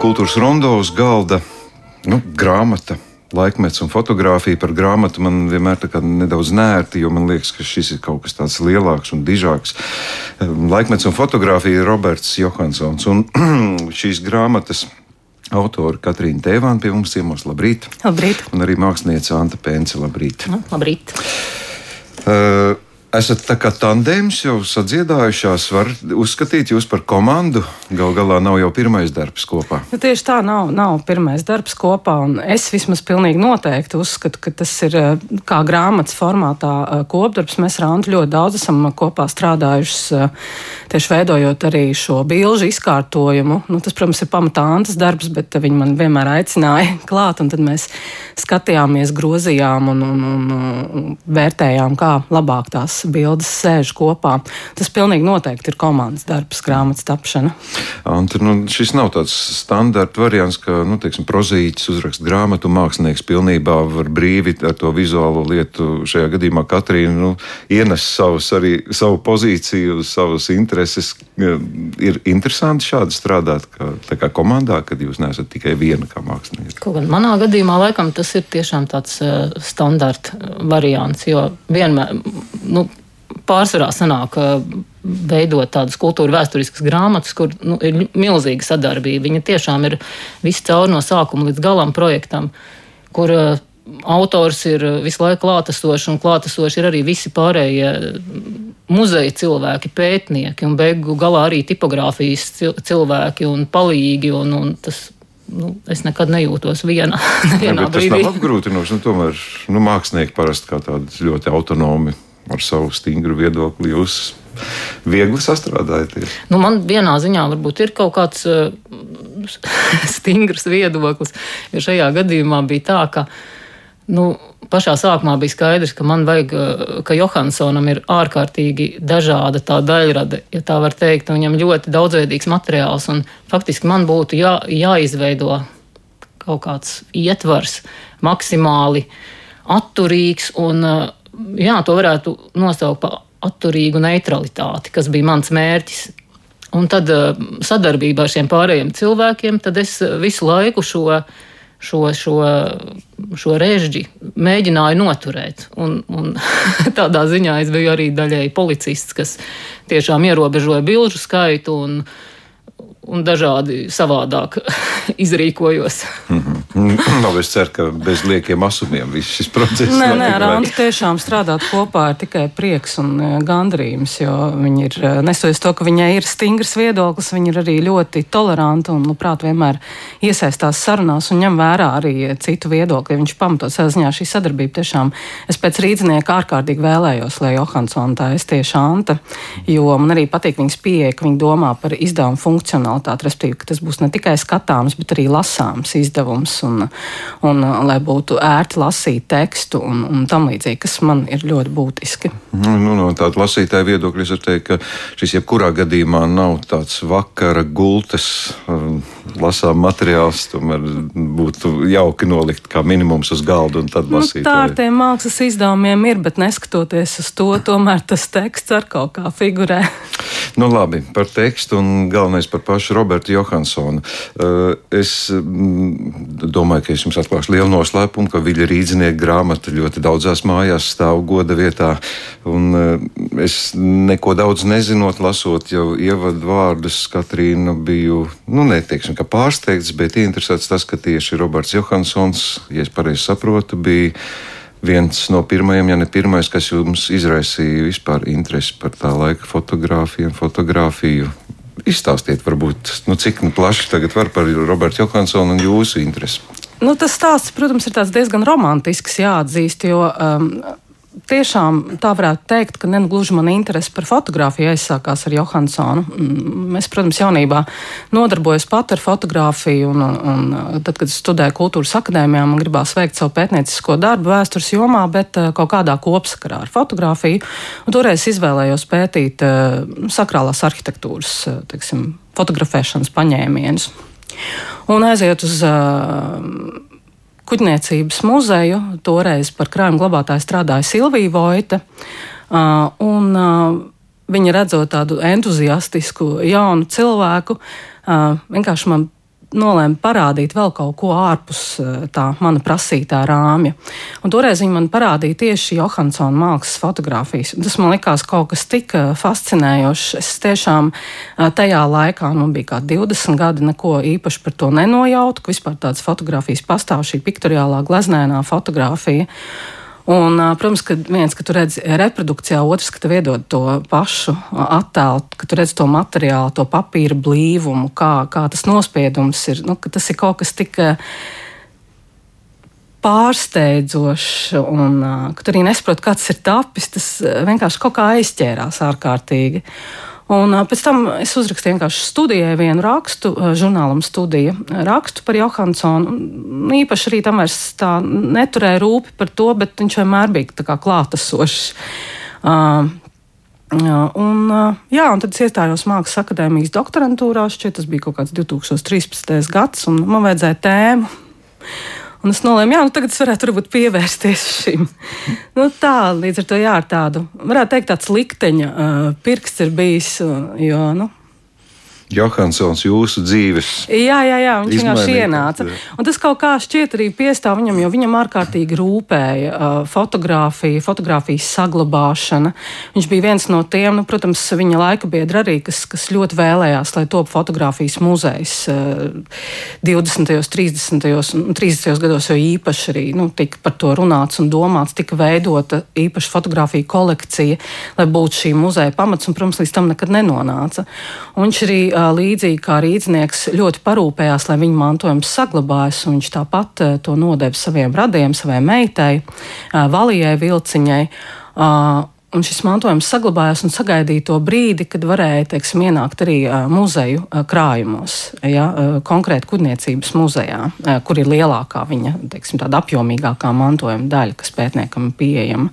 Kultūras rondo uz galda nu, grāmata. Laikmets un fotografija par grāmatu man vienmēr ir nedaudz nērti, jo man liekas, ka šis ir kaut kas tāds lielāks un dižāks. Laikmets un fotografija ir Roberts Johansons. Un šīs grāmatas autora Katrīna Tēvāna pie mums ciemos. Labrīt! Labrīt! Un arī mākslinieca Anta Pence. Labrīt! Nu, labrīt! Uh, esat tā kā tandēms jau sadziedājušās, var uzskatīt jūs par komandu. Gal galā nav jau pirmais darbs kopā. Nu, tieši tā nav, nav pirmais darbs kopā, es vismaz pilnīgi noteikti uzskatu, ka tas ir eh, kā grāmatas formātā eh, kopdarbs. Mēs ar Antu ļoti daudz esam kopā strādājušas, eh, tieši veidojot arī šo bilžu izkārtojumu. Nu, tas, protams, ir pamatā Antas darbs, bet viņi man vienmēr aicināja klāt, un tad mēs skatījāmies, grozījām un, un, un, un vērtējām, kā labāk tās bildes sēž kopā. Tas pilnīgi noteikti ir komandas darbs, grāmatas tapšana. Anta, nu, šis nav tāds standarta variants, ka nu, teiksim, prozītis uzraksta grāmatu, mākslinieks pilnībā var brīvi ar to vizuālo lietu. Šajā gadījumā Katrīna nu, ienes savus, arī, savu pozīciju, savas intereses. Ir interesanti šādi strādāt kā, kā komandā, kad jūs neesat tikai viena kā mākslinieca. Kaut gan manā gadījumā laikam tas ir tiešām tāds uh, standarta variants, jo vienmēr, nu, pārsvarā sanāk veidot tādas kultūra vēsturiskas grāmatas, kur nu, ir milzīga sadarbība. Viņa tiešām ir viss caur no sākuma līdz galam projektam, kur uh, autors ir visu laiku klātesošs, un klātesoši ir arī visi pārējie muzeja cilvēki, pētnieki, un beigu galā arī tipogrāfijas cilvēki un palīgi. Un, un tas, nu, es nekad nejūtos viena. Ja, tas nav apgrūtinoši. Nu, tomēr nu, mākslinieki parasti kā tādi ļoti autonomi ar savu stingru viedokli jūs viegli sastrādājaties? Nu, man vienā ziņā varbūt ir kaut kāds uh, stingrs viedoklis, jo šajā gadījumā bija tā, ka. Nu, pašā sākumā bija skaidrs, ka man vajag, uh, ka Johansonam ir ārkārtīgi dažāda tā daļrade, ja tā var teikt, viņam ļoti daudzveidīgs materiāls, un faktiski man būtu jā, jāizveido kaut kāds ietvars maksimāli atturīgs un uh, jā, to varētu nosaukt par atturīgu neutralitāti, kas bija mans mērķis. Un tad eh, sadarbībā ar šiem pārējiem cilvēkiem, tad es eh, visu laiku šo, šo, šo, šo režģi mēģināju noturēt. Un, un tādā ziņā es biju arī daļēji policists, kas tiešām ierobežoja bilžu skaitu un, un dažādi savādāk izrīkojos. Mm -hmm. Nu, es ceru, ka bez liekiem asumiem viss šis process. Nē, nē, ar Antu tiešām strādāt kopā ir tikai prieks un e, gandrījums, jo viņi ir, e, nesoties to, ka viņai ir stingrs viedoklis, viņi ir arī ļoti toleranti un, labprāt, vienmēr iesaistās sarunās un ņem vērā arī citu viedokli. Viņš pamatot saziņā šī sadarbība tiešām. Es pēc rīdzinieka ārkārtīgi vēlējos, lai Johansona tā es tieši Anta, jo man arī patīk viņas pieeja, ka viņi domā par izdevumu funkcionalitāti, respektīvi, ka tas būs ne tikai skatāms, bet arī lasāms izdevums un, un, lai būtu ērti lasīt tekstu un, un tam līdzīgi, kas man ir ļoti būtiski. Nu, nu, no tāda lasītāja viedokļa es varu teikt, ka šis jebkurā gadījumā nav tāds vakara gultas um, lasām materiāls, tomēr būtu jauki nolikt kā minimums uz galda un tad lasīt. Nu, tā ar tiem mākslas izdevumiem ir, bet neskatoties uz to, tomēr tas teksts ar kaut kā figurē. Nu, labi, par tekstu un galvenais par pašu Robertu Johansonu. Uh, es mm, domāju, ka es jums atklāšu lielu noslēpumu, ka Viļa rīdzinieka grāmata ļoti daudzās mājās stāv goda vietā. Un uh, es neko daudz nezinot, lasot jau ievadu vārdus, Katrīnu biju, nu, neteiksim, ka pārsteigts, bet interesēts tas, ka tieši Roberts Johansons, ja es pareizi saprotu, bija viens no pirmajiem, ja ne pirmais, kas jums izraisīja vispār interesi par tā laika fotografiem, fotografiju. Izstāstiet, varbūt, nu, cik nu, plaši tagad var par Robertu Johansonu un jūsu interesi. Nu, tas stāsts, protams, ir diezgan romantisks, jāatzīst, jo um, tiešām tā varētu teikt, ka negluži mana interese par fotografiju aizsākās ar Johansonu. Mm, es, protams, jaunībā nodarbojos pat ar fotografiju, un, un tad, kad studēju kultūras akadēmijā, man gribās veikt savu pētniecisko darbu vēstures jomā, bet eh, kaut kādā kopsakarā ar fotografiju. Un toreiz izvēlējos pētīt eh, sakrālās arhitektūras, eh, teiksim, fotografēšanas paņēmienus. Un aiziet uz uh, kuģniecības muzeju. Toreiz par krājuma glabātāju strādāja Silvija Vojta. Uh, un, uh, Viņa redzot tādu entuziastisku, jaunu cilvēku, uh, vienkārši man nolēma parādīt vēl kaut ko ārpus tā mana prasītā rāmja. Un toreiz viņi man parādīja tieši Johansona mākslas fotografijas. Tas man likās kaut kas tik fascinējošs. Es tiešām tajā laikā, man bija kā 20 gadi, neko īpaši par to nenojautu, ka vispār tādas fotografijas pastāv šī piktoriālā gleznēnā fotografija. Un, protams, ka viens, ka tu redzi reprodukcijā, otrs, ka tu iedod to pašu attēlu, ka tu redzi to materiālu, to papīra blīvumu, kā, kā tas nospiedums ir. Nu, tas ir kaut kas tik pārsteidzošs, un ka tu arī nesaproti, kāds ir tapis. Tas vienkārši kaut kā aizķērās ārkārtīgi. Un pēc tam es uzrakstīju vienkārši studijai vienu rakstu, žurnālam studija rakstu par Johansonu. Īpaši arī tam vairs tā neturēja rūpi par to, bet viņš vienmēr bija klātesošs. Uh, Un, jā, un tad es iestājos Mākslas akadēmijas doktorantūrā. Šķiet, tas bija kaut kāds 2013. gads, un man vajadzēja tēmu. Un es nolēmu, jā, nu tagad es varētu varbūt pievērsties šim. nu, tā, līdz ar to jā, ar tādu, varētu teikt, tāds likteņa uh, pirksts ir bijis, uh, jo, nu, Johansons, jūsu dzīves. Jā, jā, jā viņš vienkārši ienāca. Un tas kaut kā šķiet arī piestāv viņam, jo viņam ārkārtīgi rūpēja uh, fotografija, fotografijas saglabāšana. Viņš bija viens no tiem, nu, protams, viņa laika biedri arī, kas, kas ļoti vēlējās, lai top fotografijas muzejs uh, 20. un 30. 30. gados jau īpaši arī nu, tika par to runāts un domāts, tika veidota īpaša fotografija kolekcija, lai būtu šī muzeja pamats, un, protams, līdz tam nekad nenonāca. Un viņš arī uh, līdzīgi kā rīznieks ļoti parūpējās, lai viņa mantojums saglabājas, un viņš tāpat to nodeva saviem radiem, savai meitai, Valijai Vilciņai. Un šis mantojums saglabājās un sagaidīja to brīdi, kad varēja teiksim, ienākt arī muzeju krājumos, ja, konkrēti kurniecības muzejā, kur ir lielākā viņa teiksim, apjomīgākā mantojuma daļa, kas pētniekam ir pieejama.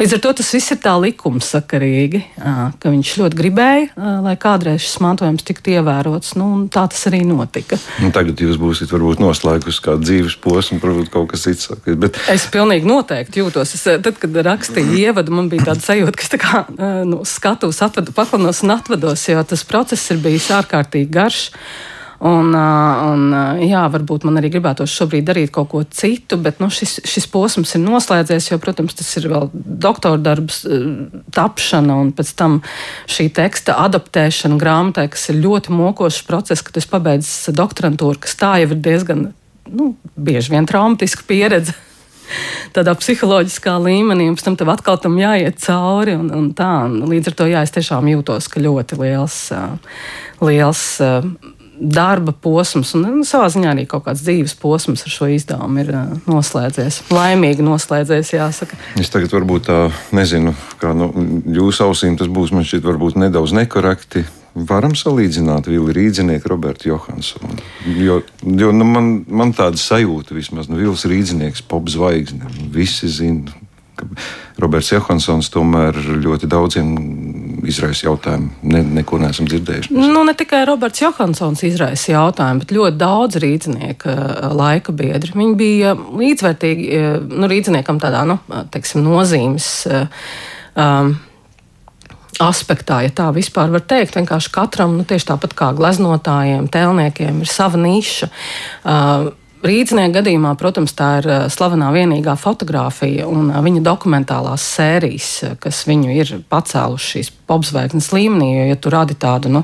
Līdz ar to tas viss ir tā likumsakarīgi, ka viņš ļoti gribēja, lai kādreiz šis mantojums tiktu ievērots, nu, un tā tas arī notika. Un tagad jūs būsiet varbūt noslēgusi kādu dzīves posmu, varbūt kaut kas cits. Bet... Es pilnīgi noteikti jūtos. Es, tad, kad rakstīju ievadu, man bija tāda sajūta, ka es tā kā nu, skatos, atvedu, paklanos un atvados, jo tas process ir bijis ārkārtīgi garš. Un, un, jā, varbūt man arī gribētos šobrīd darīt kaut ko citu, bet nu, šis, šis posms ir noslēdzies, jo, protams, tas ir vēl doktora darbs, tapšana un pēc tam šī teksta adaptēšana grāmatai, kas ir ļoti mokošs process, kad es pabeidzu doktorantūru, kas tā jau ir diezgan, nu, bieži vien traumatiska pieredze tādā psiholoģiskā līmenī, un pēc tam tev atkal tam jāiet cauri. Un, un tā, un līdz ar to jā, es tiešām jūtos, ka ļoti liels, liels darba posms, un nu, savā ziņā arī kaut kāds dzīves posms ar šo izdevumu ir uh, noslēdzies. Laimīgi noslēdzies, jāsaka. Es tagad varbūt tā nezinu, kā nu, jūsu ausīm tas būs man šķiet varbūt nedaudz nekorekti varam salīdzināt Vili Rīdzinieku, Robertu Johansonu. Jo, jo nu, man, man tāda sajūta vismaz, nu, Vils Rīdzinieks, pop zvaigzne, visi zina. Roberts Johansons tomēr ļoti daudziem izraisa jautājumu. Ne, neko neesam dzirdējuši. Nu, ne tikai Roberts Johansons izraisa jautājumu, bet ļoti daudz rīznieku eh, laika biedri. Viņi bija līdzvērtīgi eh, nu, rīzniekam tādā nu, teiksim, nozīmes. Um, aspektā, ja tā vispār var teikt. Vienkārši katram, nu, tieši tāpat kā gleznotājiem, tēlniekiem, ir sava niša. Uh, Rīdznieka gadījumā, protams, tā ir slavenā vienīgā fotografija un viņa dokumentālās sērijas, kas viņu ir pacēlušas popzvaigznes līmenī. Jo, ja tu radi tādu nu,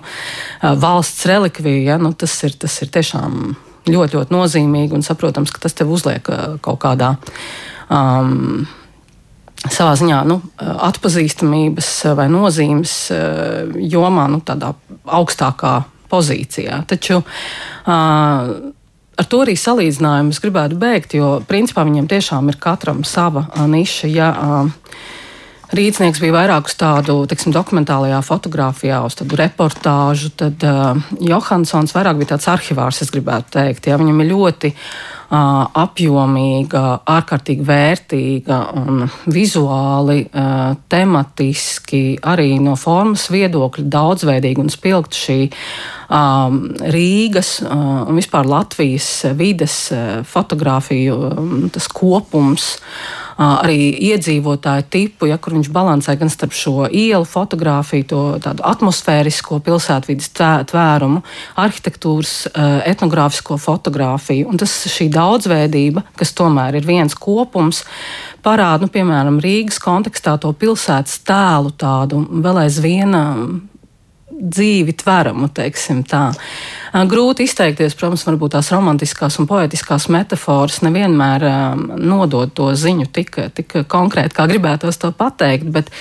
valsts relikviju, ja, nu, tas, ir, tas ir tiešām ļoti, ļoti nozīmīgi un saprotams, ka tas tev uzliek kaut kādā. Um, savā ziņā nu, atpazīstamības vai nozīmes eh, jomā, nu, tādā augstākā pozīcijā. Taču uh, ar to arī salīdzinājumu es gribētu beigt, jo principā viņiem tiešām ir katram sava niša. Ja, uh, Rītsnieks bija vairāk uz tādu tiksim, dokumentālajā fotografijā, uz tādu reportāžu. Tad uh, Johansons vairāk bija tāds arhivārs, es gribētu teikt. Ja, viņam ir ļoti uh, apjomīga, ārkārtīgi vērtīga un vizuāli, uh, tematiski, arī no formas viedokļa daudzveidīga un spilgta šī um, Rīgas uh, un vispār Latvijas vides fotografiju um, kopums arī iedzīvotāju tipu, ja kur viņš balansē gan starp šo ielu fotografiju, to tādu atmosfērisko pilsētvidas tvērumu, arhitektūras, etnogrāfisko fotografiju. Un tas šī daudzveidība, kas tomēr ir viens kopums, parāda, nu, piemēram, Rīgas kontekstā to pilsētas tēlu tādu vēl aizvien dzīvi tveramu, teiksim tā. Grūti izteikties, protams, varbūt tās romantiskās un poetiskās metafāras nevienmēr nodod to ziņu tik, tik konkrēti, kā gribētos to pateikt, bet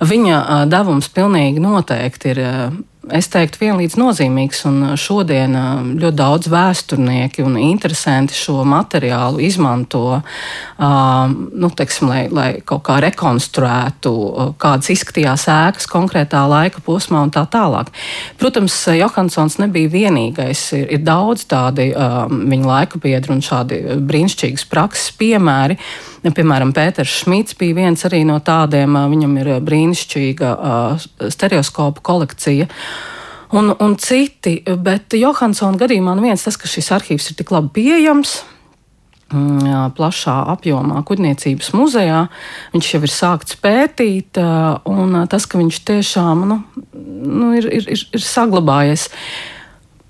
viņa devums pilnīgi noteikti ir es teiktu, vienlīdz nozīmīgs. Un šodien ļoti daudz vēsturnieki un interesanti šo materiālu izmanto, nu, teiksim, lai, lai kaut kā rekonstruētu, kādas izskatījās ēkas konkrētā laika posmā un tā tālāk. Protams, Johansons nebija vienīgais. Ir, ir daudz tādi viņa laika biedri un šādi brīnišķīgas prakses piemēri. Piemēram, Pēters Šmits bija viens no tādiem. Viņam ir brīnišķīga stereoskopu kolekcija. Un, un citi, bet Johansona gadījumā nu viens tas, ka šis arhīvs ir tik labi pieejams, mm, plašā apjomā Kuģniecības muzejā. Viņš jau ir sākts pētīt, un tas, ka viņš tiešām nu, nu, ir, ir, ir, saglabājies.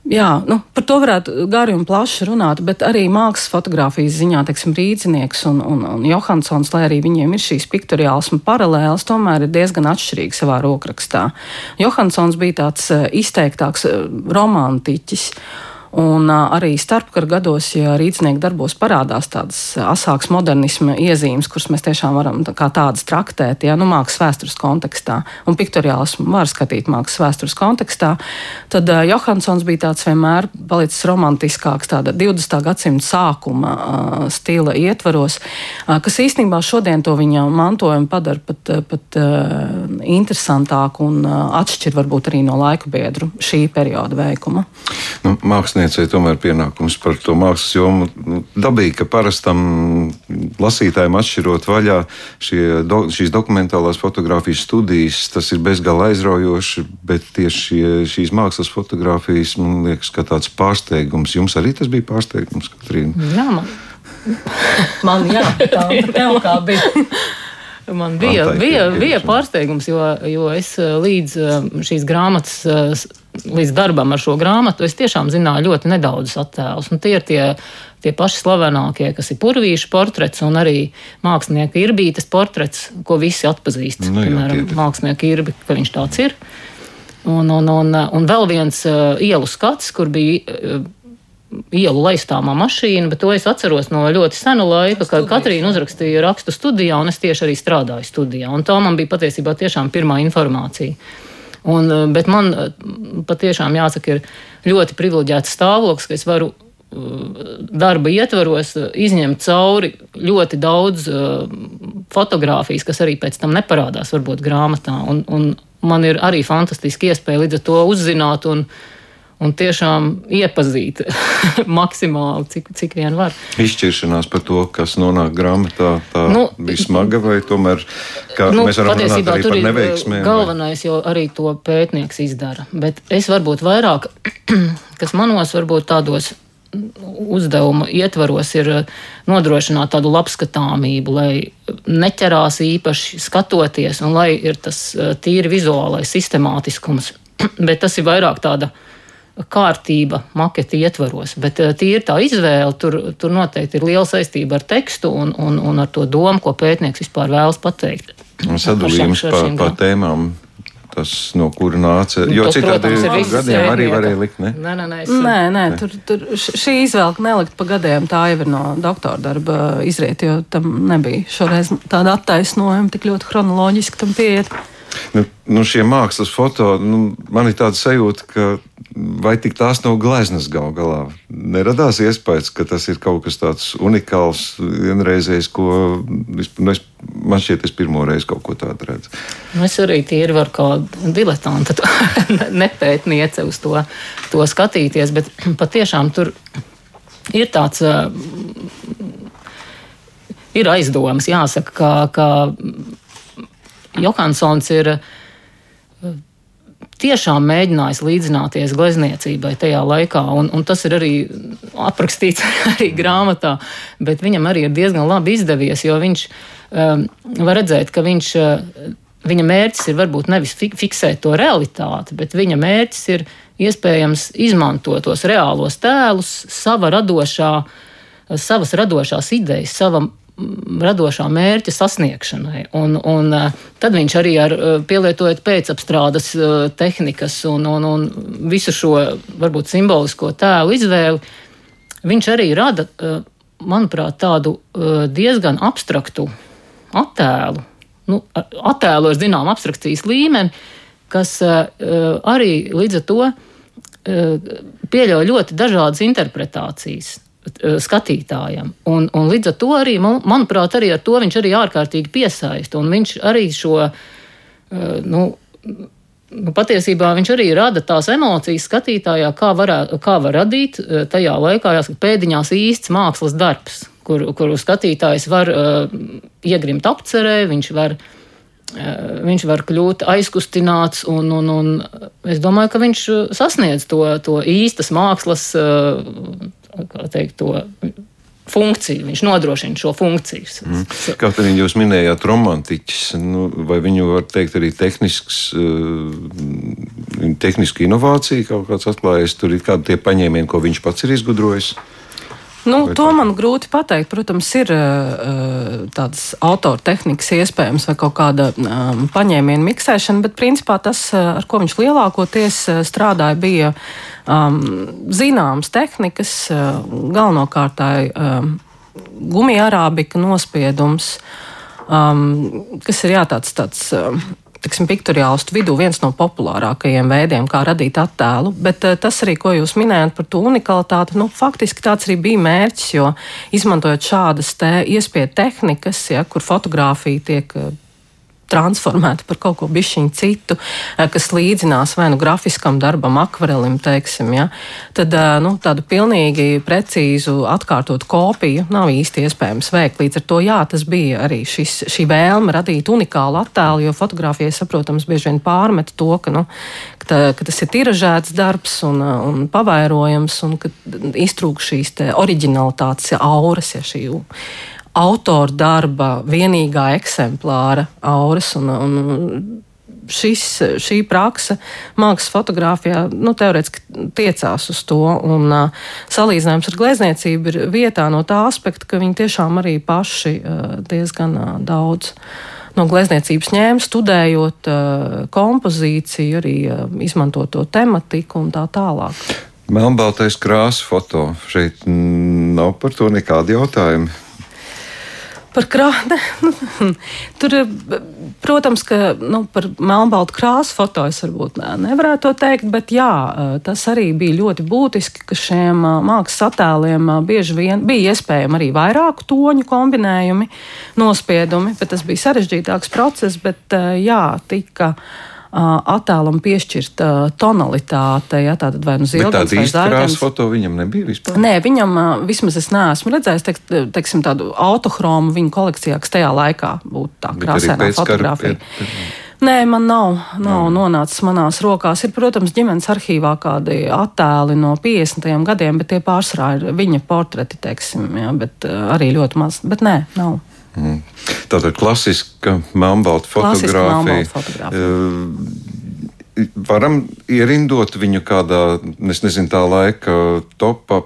Jā, nu, par to varētu gari un plaši runāt, bet arī mākslas fotografijas ziņā, teiksim, Rīdzinieks un, un, un Johansons, lai arī viņiem ir šīs piktoriāls un paralēlas, tomēr ir diezgan atšķirīgi savā rokrakstā. Johansons bija tāds izteiktāks romantiķis. Un arī starpkara gados, ja rīznieki darbos parādās tādas asākas modernisma iezīmes, kuras mēs tiešām varam tā tādas traktēt, ja nu mākslas vēstures kontekstā, un piktoriālismu var skatīt mākslas vēstures kontekstā, tad uh, Johansons bija tāds vienmēr palicis romantiskāks, tāda 20. gadsimta sākuma uh, stila ietvaros, uh, kas īstenībā šodien to viņa mantojumu padara pat, pat uh, interesantāku un uh, atšķir varbūt arī no laika biedru šī perioda veikuma. Nu, māksliniecei tomēr pienākums par to mākslas jomu. Nu, dabīgi, ka parastam lasītājam atšķirot vaļā šie, do, šīs dokumentālās fotografijas studijas, tas ir bezgalīgi aizraujoši, bet tieši šie, šīs mākslas fotografijas man liekas, ka tāds pārsteigums. Jums arī tas bija pārsteigums, Katrīna? Jā, man. man jā, tā tev kā bija. Man bija, bija, bija pārsteigums, jo, jo es eh, līdz eh, šīs grāmatas, eh, līdz darbam ar šo grāmatu, es tiešām zināju ļoti nedaudz attēlus. Un tie ir tie, tie paši slavenākie, kas ir purvīša portrets un arī mākslinieka irbītes portrets, ko visi atpazīst. Nu, Piemēram, mākslinieka irbi, ka viņš tāds ir. Un, un, un, un vēl viens uh, ielu skats, kur bija uh, ielu laistāmā mašīna, bet to es atceros no ļoti sena laika, kad Katrīna uzrakstīja rakstu studijā, un es tieši arī strādāju studijā. Un tā man bija patiesībā tiešām pirmā informācija. Un, eh, bet man eh, patiešām jāsaka, ir ļoti privileģēts stāvoklis, ka es varu eh, darba ietvaros izņemt cauri ļoti daudz fotografijas, kas arī pēc tam neparādās varbūt grāmatā. Un, un man ir arī fantastiski iespēja līdz ar to uzzināt un un tiešām iepazīt maksimāli, cik, cik vien var. Izšķiršanās par to, kas nonāk grāmatā, tā nu, bija smaga vai tomēr, kā nu, mēs varam runāt arī par neveiksmēm? Galvenais vai? jau arī to pētnieks izdara, bet es varbūt vairāk, kas manos varbūt tādos uzdevuma ietvaros ir nodrošināt tādu labskatāmību, lai neķerās īpaši skatoties, un lai ir tas eh, tīri vizuālais sistemātiskums. Bet tas ir vairāk tāda uh, kārtība maketa ietvaros. Bet eh, tīri tā izvēle, tur, tur noteikti ir liela saistība ar tekstu un, un, un ar to domu, ko pētnieks vispār vēlas pateikt. Sadalījums pa, pa tēmām. Tas, no kura nāca. Jo tas, citādi gadiem arī varēja likt. Ne? Nē, nē, nē, es... nē, nē tur, tur šī izvēle nelikt pa gadiem. Tā jau ir no doktora darba izriet, jo tam nebija šoreiz tāda attaisnojuma tik ļoti chronoloģiski tam pieiet. Nu, nu šie mākslas foto, nu, man ir tāda sajūta, ka vai tik tās nav gleznas gal galā. Neradās iespējas, ka tas ir kaut kas tāds unikāls, vienreizējs, ko nu, es, man šķiet, es pirmo reizi kaut ko tādu redzu. Nu, es arī tīri varu kā diletanta, nepētniece uz to, to skatīties, bet patiešām tur ir tāds. Ir aizdomas, jāsaka, ka, ka Johansons ir tiešām mēģinājis līdzināties glezniecībai tajā laikā, un, un tas ir arī aprakstīts arī grāmatā, bet viņam arī ir diezgan labi izdevies, jo viņš um, var redzēt, ka viņš. Uh, Viņa mērķis ir varbūt nevis fiksēt to realitāti, bet viņa mērķis ir iespējams izmantot tos reālos tēlus, sava radošā, savas radošās idejas, sava radošā mērķa sasniegšanai. Un, un eh, tad viņš arī ar eh, pielietojot pēcapstrādes eh, tehnikas un, un, un visu šo varbūt simbolisko tēlu izvēli, viņš arī rada, manuprāt, tādu diezgan abstraktu attēlu. Nu, attēlo ar zinām abstrakcijas līmeni, kas arī līdz ar to pieļauj ļoti dažādas interpretācijas. Eh, skatītājam. Un, un līdz ar to arī, man, manuprāt, arī ar to viņš arī ārkārtīgi piesaista. Un viņš arī šo, eh, nu, nu, patiesībā viņš arī rada tās emocijas skatītājā, kā, varā, kā var radīt eh, tajā laikā, pēdiņās īsts mākslas darbs, kur, kuru skatītājs var uh, iegrimt apcerē, viņš var viņš var kļūt aizkustināts, un, un, un es domāju, ka viņš sasniedz to, to īstas mākslas teikt, to funkciju, viņš nodrošina šo funkciju. Mm. Kaut arī jūs minējāt romantiķus, nu, vai viņu var teikt arī tehnisks, uh, tehniska inovācija kaut kāds atklājies, tur ir kādi tie paņēmieni, ko viņš pats ir izgudrojis? Nu, to man grūti pateikt. Protams, ir uh, tādas autora tehnikas iespējams vai kaut kāda um, paņēmiena miksēšana, bet principā tas, ar ko viņš lielākoties strādāja, bija um, zināmas tehnikas, uh, galvenokārt tā um, gumija arābika nospiedums, um, kas ir jā, tāds. tāds um, tiksim, piktoriālistu vidū viens no populārākajiem veidiem, kā radīt attēlu. Bet uh, tas arī, ko jūs minējāt par to unikalitāti, nu, faktiski tāds arī bija mērķis, jo izmantojot šādas iespēju tehnikas, ja, kur fotografija tiek uh, transformēta par kaut ko bišķiņu citu, eh, kas līdzinās vai nu grafiskam darbam, akvarelim, teiksim, ja, tad eh, nu, tādu pilnīgi precīzu atkārtot kopiju nav īsti iespējams veikt. Līdz ar to, jā, tas bija arī šis, šī vēlme radīt unikālu attēlu, jo fotografijai, saprotams, bieži vien pārmet to, ka, nu, ka, tā, ka tas ir tiražēts darbs un, un pavairojams, un ka iztrūk šīs oriģinalitātes auras, ja šī autora darba vienīgā eksemplāra auras. Un, un šis, šī praksa mākslas fotografijā nu, teorētiski tiecās uz to. Un, uh, salīdzinājums ar glezniecību ir vietā no tā aspekta, ka viņi tiešām arī paši uh, diezgan uh, daudz. No glezniecības ņēma, studējot uh, kompozīciju, arī uh, izmantot to tematiku un tā tālāk. Melnbaltais krāsa foto. Šeit nav par to nekādi jautājumi. Par krāsu. Nu, tur, protams, ka nu, par melnbaltu krāsu foto es varbūt nevarētu to teikt, bet jā, tas arī bija ļoti būtiski, ka šiem mākslas attēliem bieži vien bija iespējami arī vairāku toņu kombinējumi, nospiedumi, bet tas bija sarežģītāks process, bet jā, tika attēlam piešķirt tonalitāte. Ja, tātad vai nu zilgums vai zārkans. foto viņam nebija vispār? Nē, viņam vismaz es neesmu redzējis, teik, teiksim, tādu autohromu viņa kolekcijā, kas tajā laikā būtu tā krāsainā fotografija. Pie... Nē, man nav, nav no. nonācis manās rokās. Ir, protams, ģimenes arhīvā kādi attēli no 50. gadiem, bet tie pārsvarā ir viņa portreti, teiksim, ja, bet arī ļoti maz. Bet nē, nav. Mm. Tātad klasiska melnbalta fotografija. fotografija. Uh, varam ierindot viņu kādā, es nezinu, tā laika topā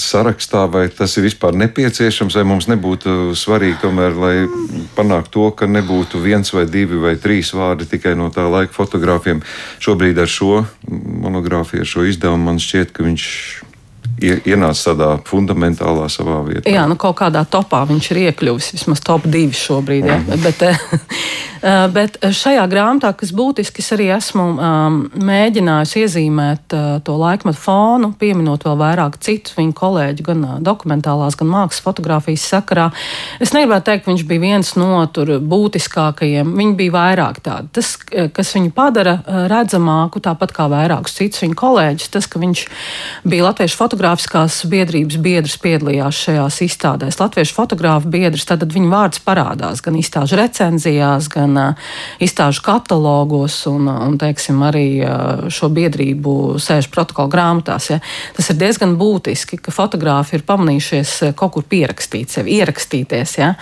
sarakstā, vai tas ir vispār nepieciešams, vai mums nebūtu svarīgi tomēr, lai panāktu to, ka nebūtu viens vai divi vai trīs vārdi tikai no tā laika fotogrāfiem. Šobrīd ar šo monogrāfiju, ar šo izdevumu man šķiet, ka viņš ienāca tādā fundamentālā savā vietā. Jā, nu kaut kādā topā viņš ir iekļuvis, vismaz top divi šobrīd. Ja? Mm. Bet, Eh, bet šajā grāmatā, kas būtiski, es arī esmu um, mēģinājusi iezīmēt uh, to laikmetu fonu, pieminot vēl vairāk citus viņu kolēģu, gan uh, dokumentālās, gan mākslas fotografijas sakarā. Es negribētu teikt, ka viņš bija viens no tur būtiskākajiem. Viņi bija vairāk tādi. Tas, kas viņu padara redzamāku, tāpat kā vairākus citus viņa kolēģus, tas, ka viņš bija latviešu fotogrāfs fotogrāfiskās biedrības biedrs piedalījās šajās izstādēs. Latviešu fotogrāfu biedrs, tad viņa vārds parādās gan izstāžu recenzijās, gan uh, izstāžu katalogos un, un teiksim, arī uh, šo biedrību sēžu protokolu grāmatās. Ja. Tas ir diezgan būtiski, ka fotogrāfi ir pamanījušies kaut kur pierakstīt sevi, ierakstīties. Ja.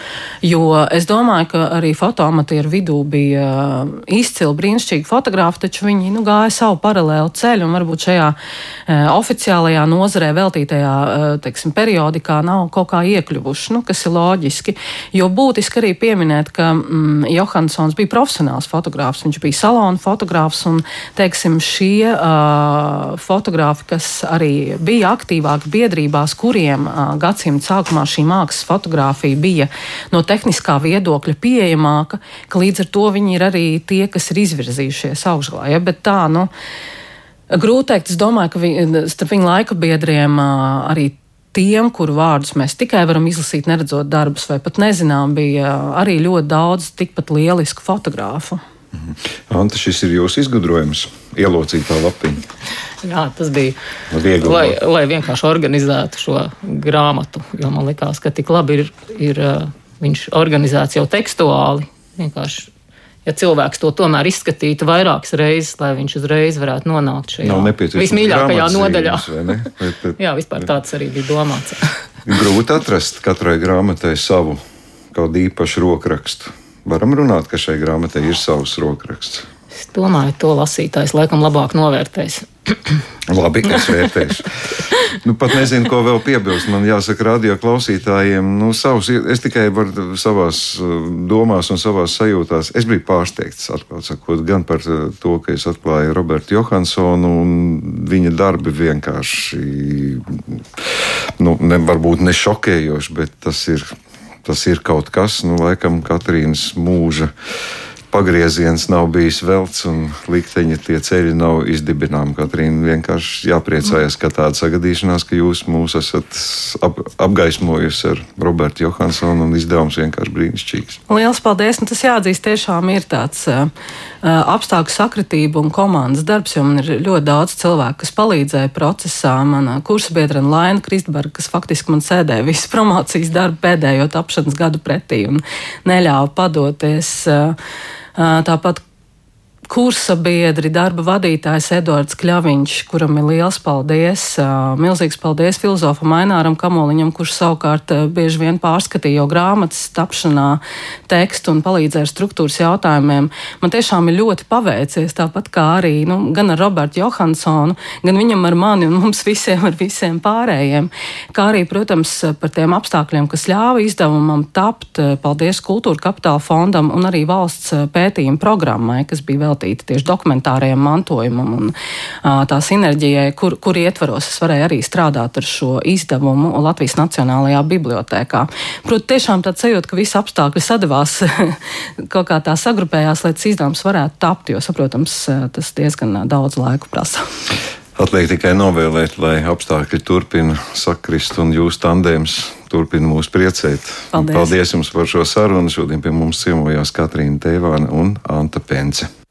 Jo es domāju, ka arī fotoamatieru vidū bija izcili brīnišķīgi fotografi, taču viņi nu, gāja savu paralēlu ceļu un varbūt šajā uh, oficiālajā nozarē veltītajā uh, teiksim, periodikā nav kaut kā iekļuvuši, nu, kas ir loģiski. Jo būtiski arī pieminēt, ka mm, Johansons bija profesionāls fotogrāfs, viņš bija salona fotogrāfs un teiksim, šie uh, fotografi, kas arī bija aktīvāki biedrībās, kuriem uh, gadsimta sākumā šī mākslas fotografija bija no tehniskā viedokļa pieejamāka, ka līdz ar to viņi ir arī tie, kas ir izvirzījušies augšgalā. Ja? Bet tā, nu, grūti teikt, es domāju, ka vi, starp viņu laika biedriem arī tiem, kuru vārdus mēs tikai varam izlasīt, neredzot darbus, vai pat nezinām, bija arī ļoti daudz tikpat lielisku fotogrāfu. Mhm. Anta, šis ir jūsu izgudrojums, ielocīt tā lapiņu. Jā, tas bija. Viegli, lai, lai vienkārši organizētu šo grāmatu, jo man likās, ka tik labi ir, ir viņš organizēts jau tekstuāli. Vienkārši ja cilvēks to tomēr izskatītu vairākas reizes, lai viņš uzreiz varētu nonākt šajā vismīļākajā nodaļā. Bet, bet, Jā, vispār tāds arī bija domāts. Grūti atrast katrai grāmatai savu kaut kādu īpašu rokrakstu. Varam runāt, ka šai grāmatai ir savs rokraksts. Es domāju, to lasītājs laikam labāk novērtēs. Labi, es vērtēšu. nu, pat nezinu, ko vēl piebilst. Man jāsaka, radio klausītājiem, nu, savus, es tikai varu savās uh, domās un savās sajūtās. Es biju pārsteigts, sakot, gan par uh, to, ka es atklāju Robertu Johansonu, un viņa darbi vienkārši, nu, ne, varbūt ne šokējoši, bet tas ir, tas ir kaut kas, nu, laikam, Katrīnas mūža pagrieziens nav bijis velts un likteņa tie ceļi nav izdibināmi. Katrīna vienkārši jāpriecājas, ka tāda sagadīšanās, ka jūs mūs esat ap, apgaismojusi ar Robertu Johansonu un izdevums vienkārši brīnišķīgs. Lielas paldies! Tas jāatzīst, tiešām ir tāds uh, apstākļu sakritība un komandas darbs, jo man ir ļoti daudz cilvēku, kas palīdzēja procesā. Mana kursabiedra Laina Kristberga, kas faktiski man sēdēja visu promocijas darbu pēdējo tapšanas gadu pretī un neļāva padoties. Uh, Tāpat kursa biedri, darba vadītājs Edvards Kļaviņš, kuram ir liels paldies. Milzīgs paldies filozofam Aināram Kamoliņam, kurš savukārt bieži vien pārskatīja jau grāmatas tapšanā tekstu un palīdzēja ar struktūras jautājumiem. Man tiešām ir ļoti paveicies, tāpat kā arī nu, gan ar Robertu Johansonu, gan viņam ar mani un mums visiem ar visiem pārējiem. Kā arī, protams, par tiem apstākļiem, kas ļāva izdevumam tapt. Paldies Kultūra Kapitāla fondam un arī valsts pētījuma programmai, kas bija vēl veltīta tieši dokumentārajam mantojumam un tā sinerģijai, kur, kur ietvaros es varēju arī strādāt ar šo izdevumu Latvijas Nacionālajā bibliotēkā. Protams, tiešām tāds sajūta, ka visi apstākļi sadavās kaut kā tā sagrupējās, lai tas izdevums varētu tapt, jo, saprotams, tas diezgan daudz laika prasa. Atliek tikai novēlēt, lai apstākļi turpina sakrist un jūsu tandēms turpina mūs priecēt. Paldies. Paldies jums par šo sarunu. Šodien pie mums ciemojās Katrīna Teivāna un Anta Pence.